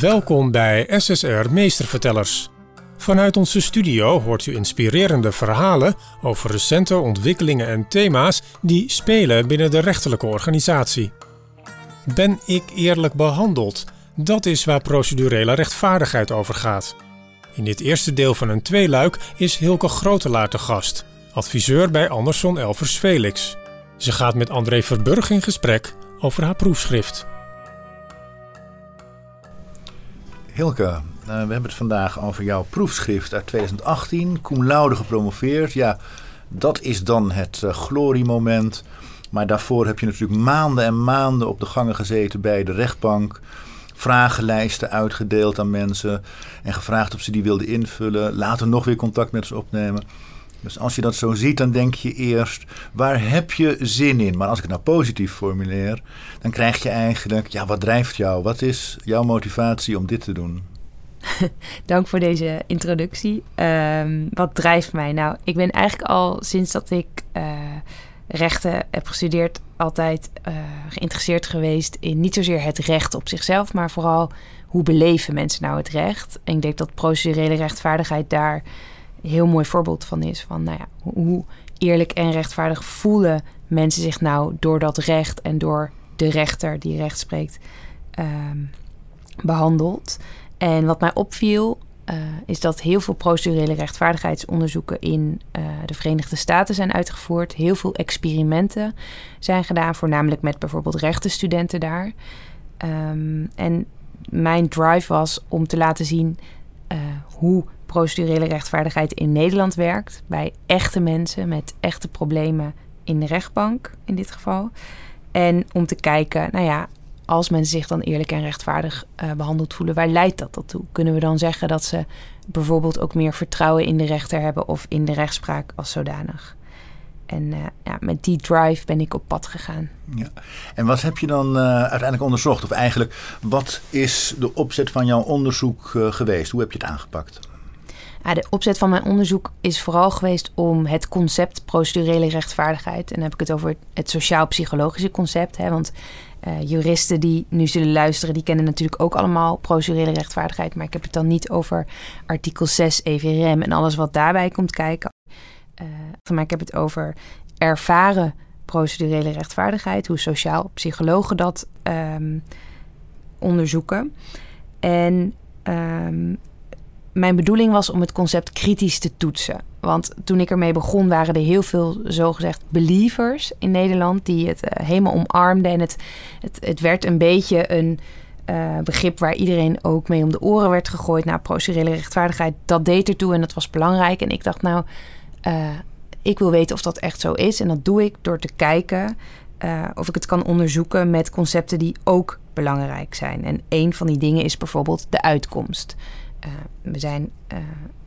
Welkom bij SSR Meestervertellers. Vanuit onze studio hoort u inspirerende verhalen over recente ontwikkelingen en thema's die spelen binnen de rechterlijke organisatie. Ben ik eerlijk behandeld? Dat is waar procedurele rechtvaardigheid over gaat. In dit eerste deel van een tweeluik is Hilke Grotelaar te gast, adviseur bij Anderson Elvers Felix. Ze gaat met André Verburg in gesprek over haar proefschrift. Hilke, uh, we hebben het vandaag over jouw proefschrift uit 2018, cum laude gepromoveerd. Ja, dat is dan het uh, gloriemoment. Maar daarvoor heb je natuurlijk maanden en maanden op de gangen gezeten bij de rechtbank. Vragenlijsten uitgedeeld aan mensen en gevraagd of ze die wilden invullen. Later nog weer contact met ze opnemen. Dus als je dat zo ziet, dan denk je eerst, waar heb je zin in? Maar als ik het nou positief formuleer, dan krijg je eigenlijk, ja, wat drijft jou? Wat is jouw motivatie om dit te doen? Dank voor deze introductie. Um, wat drijft mij? Nou, ik ben eigenlijk al sinds dat ik uh, rechten heb gestudeerd, altijd uh, geïnteresseerd geweest in niet zozeer het recht op zichzelf, maar vooral hoe beleven mensen nou het recht. En ik denk dat procedurele rechtvaardigheid daar heel mooi voorbeeld van is. Van nou ja, hoe eerlijk en rechtvaardig voelen mensen zich nou door dat recht en door de rechter die recht spreekt um, behandeld. En wat mij opviel uh, is dat heel veel procedurele rechtvaardigheidsonderzoeken in uh, de Verenigde Staten zijn uitgevoerd. Heel veel experimenten zijn gedaan, voornamelijk met bijvoorbeeld rechtenstudenten daar. Um, en mijn drive was om te laten zien uh, hoe procedurele rechtvaardigheid in Nederland werkt. Bij echte mensen met echte problemen in de rechtbank in dit geval. En om te kijken, nou ja, als mensen zich dan eerlijk en rechtvaardig uh, behandeld voelen, waar leidt dat dat toe? Kunnen we dan zeggen dat ze bijvoorbeeld ook meer vertrouwen in de rechter hebben of in de rechtspraak als zodanig? En uh, ja, met die drive ben ik op pad gegaan. Ja. En wat heb je dan uh, uiteindelijk onderzocht? Of eigenlijk, wat is de opzet van jouw onderzoek geweest? Hoe heb je het aangepakt? De opzet van mijn onderzoek is vooral geweest om het concept procedurele rechtvaardigheid. En dan heb ik het over het sociaal-psychologische concept. Hè, want uh, juristen die nu zullen luisteren, die kennen natuurlijk ook allemaal procedurele rechtvaardigheid. Maar ik heb het dan niet over artikel 6 EVRM en alles wat daarbij komt kijken. Uh, maar ik heb het over ervaren procedurele rechtvaardigheid, hoe sociaal-psychologen dat um, onderzoeken. En um, mijn bedoeling was om het concept kritisch te toetsen. Want toen ik ermee begon, waren er heel veel zogezegd believers in Nederland die het uh, helemaal omarmden. En het, het, het werd een beetje een uh, begrip waar iedereen ook mee om de oren werd gegooid. Nou, procedurele rechtvaardigheid, dat deed ertoe en dat was belangrijk. En ik dacht, nou, uh, ik wil weten of dat echt zo is. En dat doe ik door te kijken of ik het kan onderzoeken met concepten die ook belangrijk zijn. En een van die dingen is bijvoorbeeld de uitkomst. Uh, we zijn uh,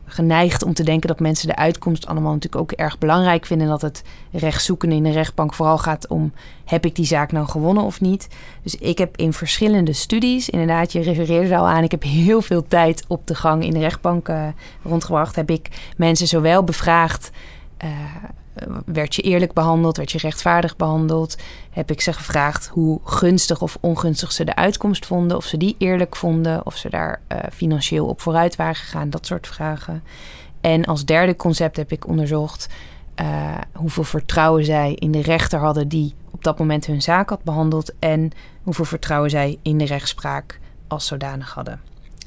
geneigd om te denken dat mensen de uitkomst allemaal natuurlijk ook erg belangrijk vinden. Dat het rechtszoeken in de rechtbank vooral gaat om: heb ik die zaak nou gewonnen of niet? Dus ik heb in verschillende studies, inderdaad, je refereerde er al aan, ik heb heel veel tijd op de gang in de rechtbank uh, rondgebracht. Heb ik mensen zowel bevraagd. Werd je eerlijk behandeld? Werd je rechtvaardig behandeld? Heb ik ze gevraagd hoe gunstig of ongunstig ze de uitkomst vonden? Of ze die eerlijk vonden? Of ze daar uh, financieel op vooruit waren gegaan? Dat soort vragen. En als derde concept heb ik onderzocht uh, hoeveel vertrouwen zij in de rechter hadden die op dat moment hun zaak had behandeld. En hoeveel vertrouwen zij in de rechtspraak als zodanig hadden.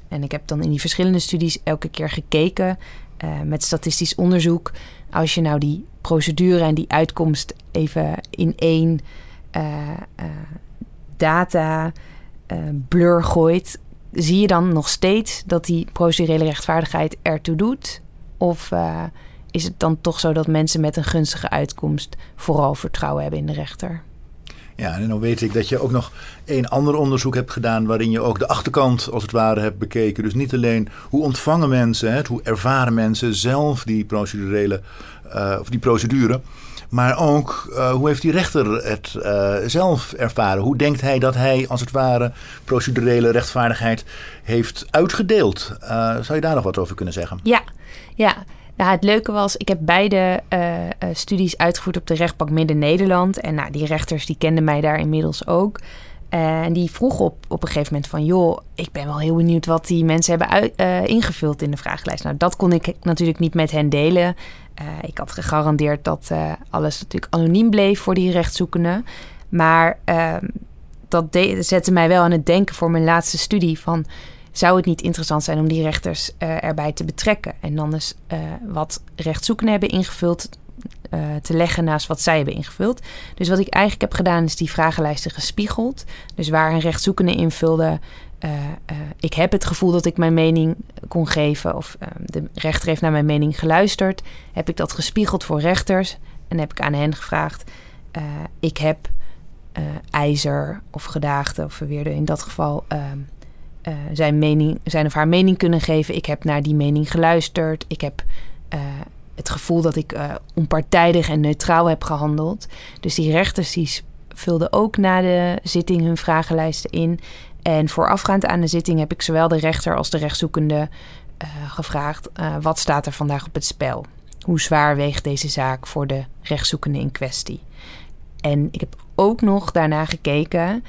En ik heb dan in die verschillende studies elke keer gekeken uh, met statistisch onderzoek. Als je nou die procedure en die uitkomst even in één uh, uh, data blur gooit, zie je dan nog steeds dat die procedurele rechtvaardigheid ertoe doet? Of is het dan toch zo dat mensen met een gunstige uitkomst vooral vertrouwen hebben in de rechter? Ja, en dan weet ik dat je ook nog een ander onderzoek hebt gedaan waarin je ook de achterkant als het ware hebt bekeken. Dus niet alleen hoe ontvangen mensen, hè, hoe ervaren mensen zelf die procedurele uh, of die procedure. Maar ook uh, hoe heeft die rechter het uh, zelf ervaren? Hoe denkt hij dat hij als het ware procedurele rechtvaardigheid heeft uitgedeeld? zou je daar nog wat over kunnen zeggen? Ja, ja. Nou, het leuke was, ik heb beide uh, uh, studies uitgevoerd op de rechtbank Midden-Nederland. En nou, die rechters die kenden mij daar inmiddels ook. En die vroeg op, op een gegeven moment van... joh, ik ben wel heel benieuwd wat die mensen hebben uit, ingevuld in de vragenlijst. Nou, dat kon ik natuurlijk niet met hen delen. ik had gegarandeerd dat alles natuurlijk anoniem bleef voor die rechtszoekenden. Maar ehm, dat zette mij wel aan het denken voor mijn laatste studie van zou het niet interessant zijn om die rechters uh, erbij te betrekken en dan eens uh, wat rechtszoekenden hebben ingevuld uh, te leggen naast wat zij hebben ingevuld. Dus wat ik eigenlijk heb gedaan is die vragenlijsten gespiegeld. Dus waar een rechtszoekende invulde, ik heb het gevoel dat ik mijn mening kon geven of de rechter heeft naar mijn mening geluisterd, heb ik dat gespiegeld voor rechters en heb ik aan hen gevraagd, ik heb ijzer of gedaagde of verweerde in dat geval uh, zijn, mening, zijn of haar mening kunnen geven. Ik heb naar die mening geluisterd. Ik heb het gevoel dat ik onpartijdig en neutraal heb gehandeld. Dus die rechters die vulden ook na de zitting hun vragenlijsten in. En voorafgaand aan de zitting heb ik zowel de rechter als de rechtszoekende gevraagd: wat staat er vandaag op het spel? Hoe zwaar weegt deze zaak voor de rechtszoekende in kwestie? En ik heb ook nog daarna gekeken.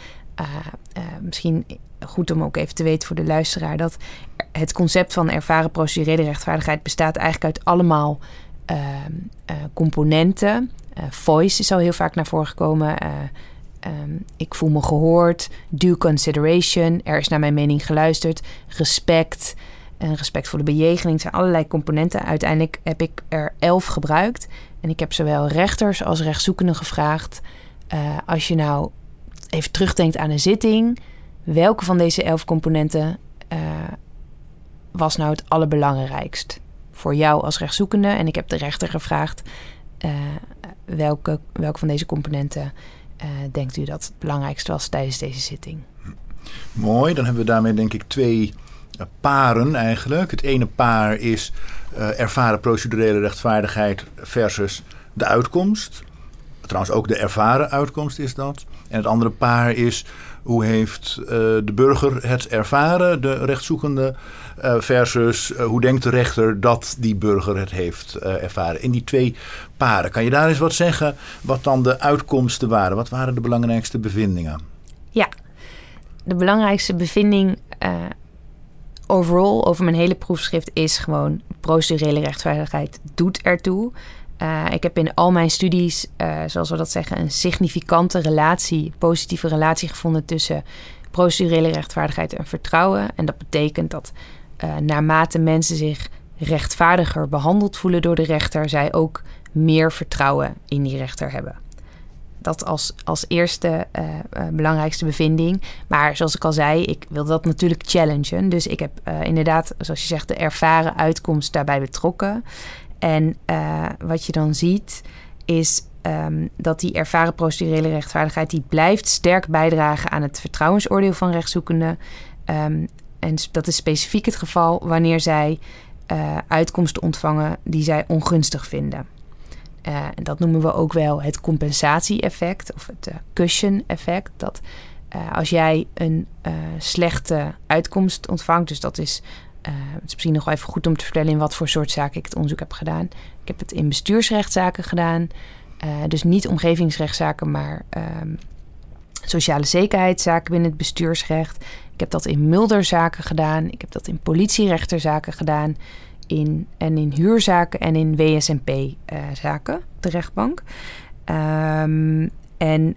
Misschien goed om ook even te weten voor de luisteraar dat het concept van ervaren procedurele rechtvaardigheid bestaat eigenlijk uit allemaal uh, componenten. voice is al heel vaak naar voren gekomen. Um, ik voel me gehoord. Due consideration. Er is naar mijn mening geluisterd. Respect. Een respectvolle bejegening. Het zijn allerlei componenten. Uiteindelijk heb ik er elf gebruikt. En ik heb zowel rechters als rechtszoekenden gevraagd als je nou even terugdenkt aan een zitting, welke van deze elf componenten uh, was nou het allerbelangrijkst voor jou als rechtszoekende? En ik heb de rechter gevraagd uh, welke, welke van deze componenten denkt u dat het belangrijkst was tijdens deze zitting? Mooi, dan hebben we daarmee denk ik twee paren eigenlijk. Het ene paar is ervaren procedurele rechtvaardigheid versus de uitkomst. Trouwens, ook de ervaren uitkomst is dat. En het andere paar is hoe heeft uh, de burger het ervaren, de rechtszoekende, uh, versus uh, hoe denkt de rechter dat die burger het heeft ervaren. In die twee paren, kan je daar eens wat zeggen wat dan de uitkomsten waren? Wat waren de belangrijkste bevindingen? Ja, de belangrijkste bevinding overal over mijn hele proefschrift is gewoon procedurele rechtvaardigheid doet ertoe. Uh, ik heb in al mijn studies, uh, zoals we dat zeggen, een significante relatie, positieve relatie gevonden tussen procedurele rechtvaardigheid en vertrouwen. En dat betekent dat uh, naarmate mensen zich rechtvaardiger behandeld voelen door de rechter, zij ook meer vertrouwen in die rechter hebben. Dat als, als eerste belangrijkste bevinding. Maar zoals ik al zei, ik wil dat natuurlijk challengen. Dus ik heb inderdaad, zoals je zegt, de ervaren uitkomst daarbij betrokken. En uh, wat je dan ziet is um, dat die ervaren procedurele rechtvaardigheid... die blijft sterk bijdragen aan het vertrouwensoordeel van rechtszoekenden. Um, en dat is specifiek het geval wanneer zij uh, uitkomsten ontvangen die zij ongunstig vinden. Uh, en dat noemen we ook wel het compensatie-effect of het cushion-effect. Dat als jij een slechte uitkomst ontvangt, dus dat is uh, het is misschien nog wel even goed om te vertellen in wat voor soort zaken ik het onderzoek heb gedaan. Ik heb het in bestuursrechtszaken gedaan. Dus niet omgevingsrechtszaken, maar um, sociale zekerheidszaken binnen het bestuursrecht. Ik heb dat in mulderzaken gedaan. Ik heb dat in politierechterzaken gedaan. In, en in huurzaken en in WSMP-zaken, de rechtbank. Um, en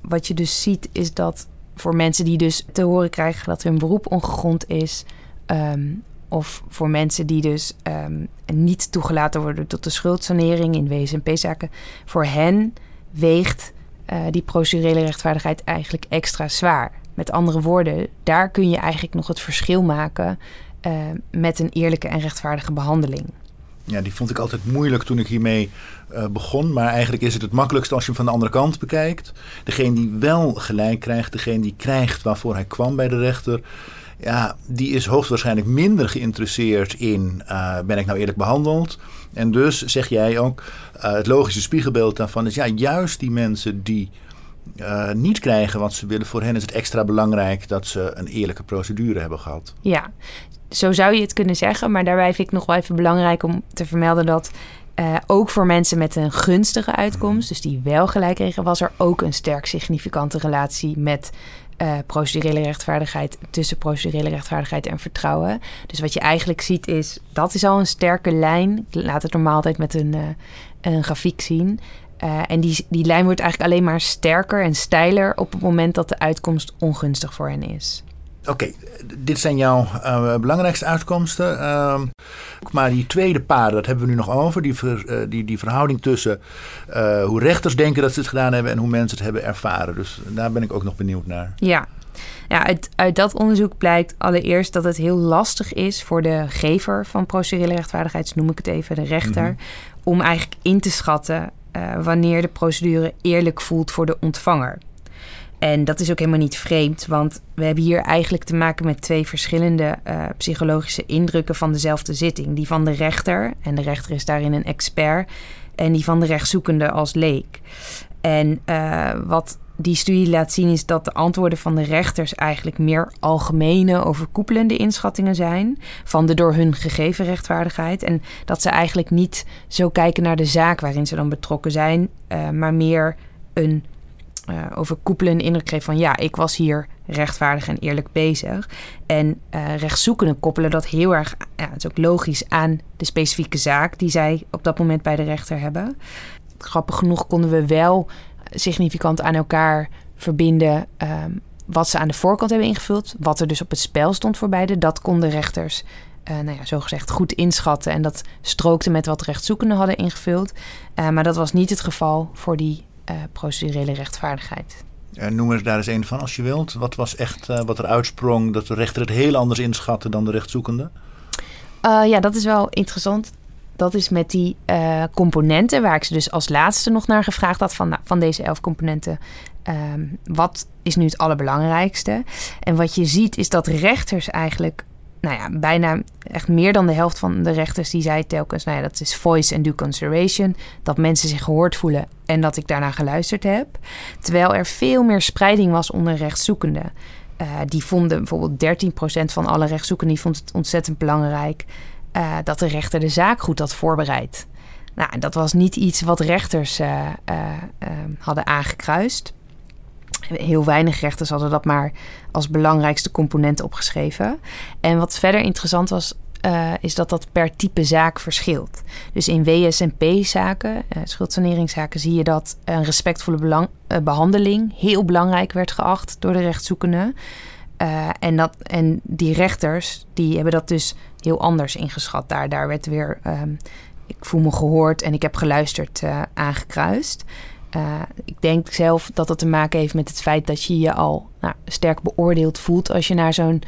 wat je dus ziet is dat voor mensen die dus te horen krijgen dat hun beroep ongegrond is, Um, of voor mensen die dus um, niet toegelaten worden tot de schuldsanering in WSMP-zaken. Voor hen weegt uh, die procedurele rechtvaardigheid eigenlijk extra zwaar. Met andere woorden, daar kun je eigenlijk nog het verschil maken uh, met een eerlijke en rechtvaardige behandeling. Ja, die vond ik altijd moeilijk toen ik hiermee uh, begon. Maar eigenlijk is het het makkelijkste als je hem van de andere kant bekijkt. Degene die wel gelijk krijgt, degene die krijgt waarvoor hij kwam bij de rechter ja, die is hoogstwaarschijnlijk minder geïnteresseerd in uh, ben ik nou eerlijk behandeld. En dus zeg jij ook, uh, het logische spiegelbeeld daarvan is ja, juist die mensen die niet krijgen wat ze willen, voor hen is het extra belangrijk dat ze een eerlijke procedure hebben gehad. Ja, zo zou je het kunnen zeggen, maar daarbij vind ik nog wel even belangrijk om te vermelden dat Uh, ook voor mensen met een gunstige uitkomst, dus die wel gelijk kregen, was er ook een sterk significante relatie met uh, procedurele rechtvaardigheid tussen procedurele rechtvaardigheid en vertrouwen. Dus wat je eigenlijk ziet is, dat is al een sterke lijn. Ik laat het normaal altijd met een, uh, een grafiek zien. En die, die lijn wordt eigenlijk alleen maar sterker en steiler op het moment dat de uitkomst ongunstig voor hen is. Oké, dit zijn jouw uh, belangrijkste uitkomsten. Uh, maar die tweede paarden, dat hebben we nu nog over. Die, ver, uh, die, die verhouding tussen uh, hoe rechters denken dat ze het gedaan hebben en hoe mensen het hebben ervaren. Dus daar ben ik ook nog benieuwd naar. Ja, ja uit, uit dat onderzoek blijkt allereerst dat het heel lastig is voor de gever van procedurele rechtvaardigheid, noem ik het even, de rechter, mm-hmm. om eigenlijk in te schatten wanneer de procedure eerlijk voelt voor de ontvanger. En dat is ook helemaal niet vreemd, want we hebben hier eigenlijk te maken met twee verschillende uh, psychologische indrukken van dezelfde zitting. Die van de rechter, en de rechter is daarin een expert, en die van de rechtszoekende als leek. En uh, wat die studie laat zien is dat de antwoorden van de rechters eigenlijk meer algemene, overkoepelende inschattingen zijn van de door hun gegeven rechtvaardigheid. En dat ze eigenlijk niet zo kijken naar de zaak waarin ze dan betrokken zijn, uh, maar meer een uh, overkoepelende indruk kreeg van ja, ik was hier rechtvaardig en eerlijk bezig. En uh, rechtszoekenden koppelen dat heel erg, ja, het is ook logisch, aan de specifieke zaak die zij op dat moment bij de rechter hebben. Grappig genoeg konden we wel significant aan elkaar verbinden um, wat ze aan de voorkant hebben ingevuld, wat er dus op het spel stond voor beide. Dat konden rechters uh, nou ja, zogezegd goed inschatten. En dat strookte met wat rechtszoekenden hadden ingevuld. Maar dat was niet het geval voor die procedurele rechtvaardigheid. En noem er daar eens een van als je wilt. Wat was echt uh, wat er uitsprong dat de rechter het heel anders inschatte dan de rechtszoekende? Ja, dat is wel interessant. Dat is met die componenten, waar ik ze dus als laatste nog naar gevraagd had van, nou, van deze elf componenten. Ehm, wat is nu het allerbelangrijkste? En wat je ziet is dat rechters eigenlijk nou ja, bijna echt meer dan de helft van de rechters die zei telkens, nou ja, dat is voice and due consideration, dat mensen zich gehoord voelen en dat ik daarna geluisterd heb. Terwijl er veel meer spreiding was onder rechtszoekenden. Uh, die vonden bijvoorbeeld 13% van alle rechtszoekenden die vond het ontzettend belangrijk uh, dat de rechter de zaak goed had voorbereid. Nou, dat was niet iets wat rechters uh, hadden aangekruist. Heel weinig rechters hadden dat maar als belangrijkste component opgeschreven. En wat verder interessant was, uh, is dat dat per type zaak verschilt. Dus in WSMP-zaken, uh, schuldsaneringszaken, zie je dat een respectvolle belang, uh, behandeling heel belangrijk werd geacht door de rechtszoekenden. en, dat, en die rechters, die hebben dat dus heel anders ingeschat. Daar, daar werd weer, um, ik voel me gehoord en ik heb geluisterd, aangekruist. Uh, ik denk zelf dat dat te maken heeft met het feit dat je je al nou, sterk beoordeeld voelt als je naar zo'n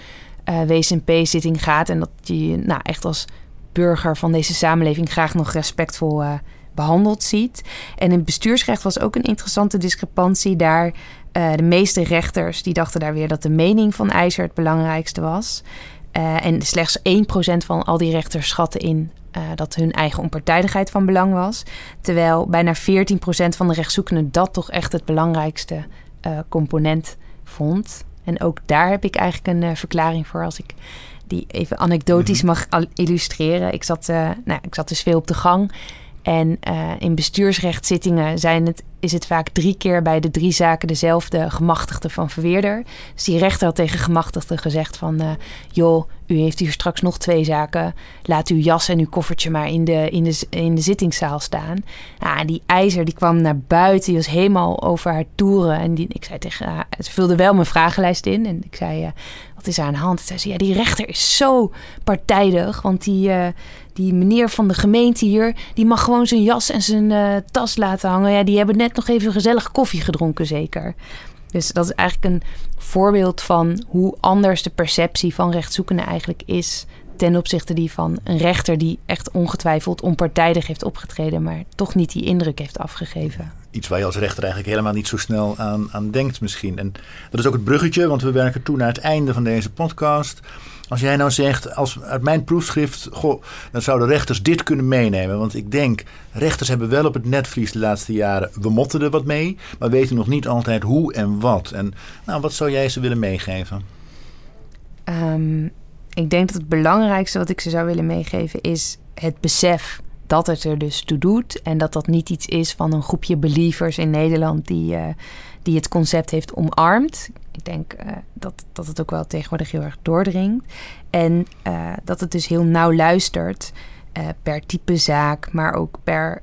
uh, eh, WSMP-zitting gaat. En dat je je nou, echt als burger van deze samenleving graag nog respectvol uh, behandeld ziet. En in bestuursrecht was ook een interessante discrepantie daar. de meeste rechters die dachten daar weer dat de mening van IJzer het belangrijkste was. en slechts 1% van al die rechters schatten in uh, dat hun eigen onpartijdigheid van belang was. Terwijl bijna 14% van de rechtszoekenden dat toch echt het belangrijkste uh, component vond. En ook daar heb ik eigenlijk een uh, verklaring voor als ik die even anekdotisch mhm. mag illustreren. Ik zat, nou, ik zat dus veel op de gang. En in bestuursrechtszittingen zijn het is het vaak drie keer bij de drie zaken dezelfde gemachtigde van verweerder. Dus die rechter had tegen gemachtigde gezegd van... Joh, u heeft hier straks nog twee zaken. Laat uw jas en uw koffertje maar in de, in de, in de zittingszaal staan. Nou, die ijzer die kwam naar buiten. Die was helemaal over haar toeren. En die, ik zei tegen haar... Ze vulde wel mijn vragenlijst in. En ik zei, uh, wat is er aan de hand? Zei ze, ja, die rechter is zo partijdig. Want die... Uh, die meneer van de gemeente hier, die mag gewoon zijn jas en zijn uh, tas laten hangen. Ja, die hebben net nog even gezellig koffie gedronken, zeker. Dus dat is eigenlijk een voorbeeld van hoe anders de perceptie van rechtszoekenden eigenlijk is ten opzichte die van een rechter die echt ongetwijfeld onpartijdig heeft opgetreden, maar toch niet die indruk heeft afgegeven. Iets waar je als rechter eigenlijk helemaal niet zo snel aan, aan denkt misschien. En dat is ook het bruggetje, want we werken toe naar het einde van deze podcast. Als jij nou zegt, als uit mijn proefschrift, goh, dan zouden rechters dit kunnen meenemen. Want ik denk, rechters hebben wel op het netvlies de laatste jaren, we motten er wat mee, maar weten nog niet altijd hoe en wat. En nou, wat zou jij ze willen meegeven? Um, ik denk dat het belangrijkste wat ik ze zou willen meegeven is het besef dat het er dus toe doet. En dat dat niet iets is van een groepje believers in Nederland die, uh, die het concept heeft omarmd. Ik denk uh, dat, dat het ook wel tegenwoordig heel erg doordringt. En uh, dat het dus heel nauw luistert per type zaak, maar ook per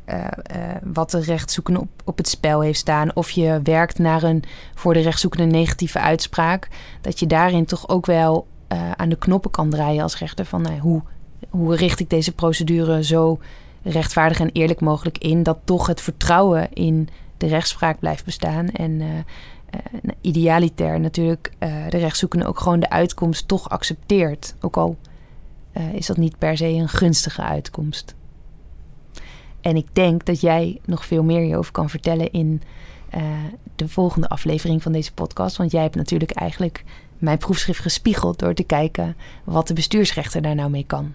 wat de rechtszoekende op, op het spel heeft staan. Of je werkt naar een voor de rechtszoekende negatieve uitspraak. Dat je daarin toch ook wel aan de knoppen kan draaien als rechter van hoe, hoe richt ik deze procedure zo rechtvaardig en eerlijk mogelijk in, dat toch het vertrouwen in de rechtspraak blijft bestaan. En uh, idealiter natuurlijk uh, de rechtszoekende ook gewoon de uitkomst toch accepteert. Ook al is dat niet per se een gunstige uitkomst. En ik denk dat jij nog veel meer hierover kan vertellen in de volgende aflevering van deze podcast. Want jij hebt natuurlijk eigenlijk mijn proefschrift gespiegeld door te kijken wat de bestuursrechter daar nou mee kan.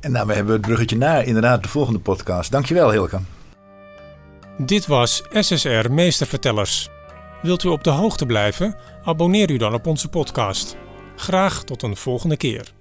En daarmee hebben we het bruggetje naar inderdaad de volgende podcast. Dankjewel Hilke. Dit was SSR Meestervertellers. Wilt u op de hoogte blijven? Abonneer u dan op onze podcast. Graag tot een volgende keer.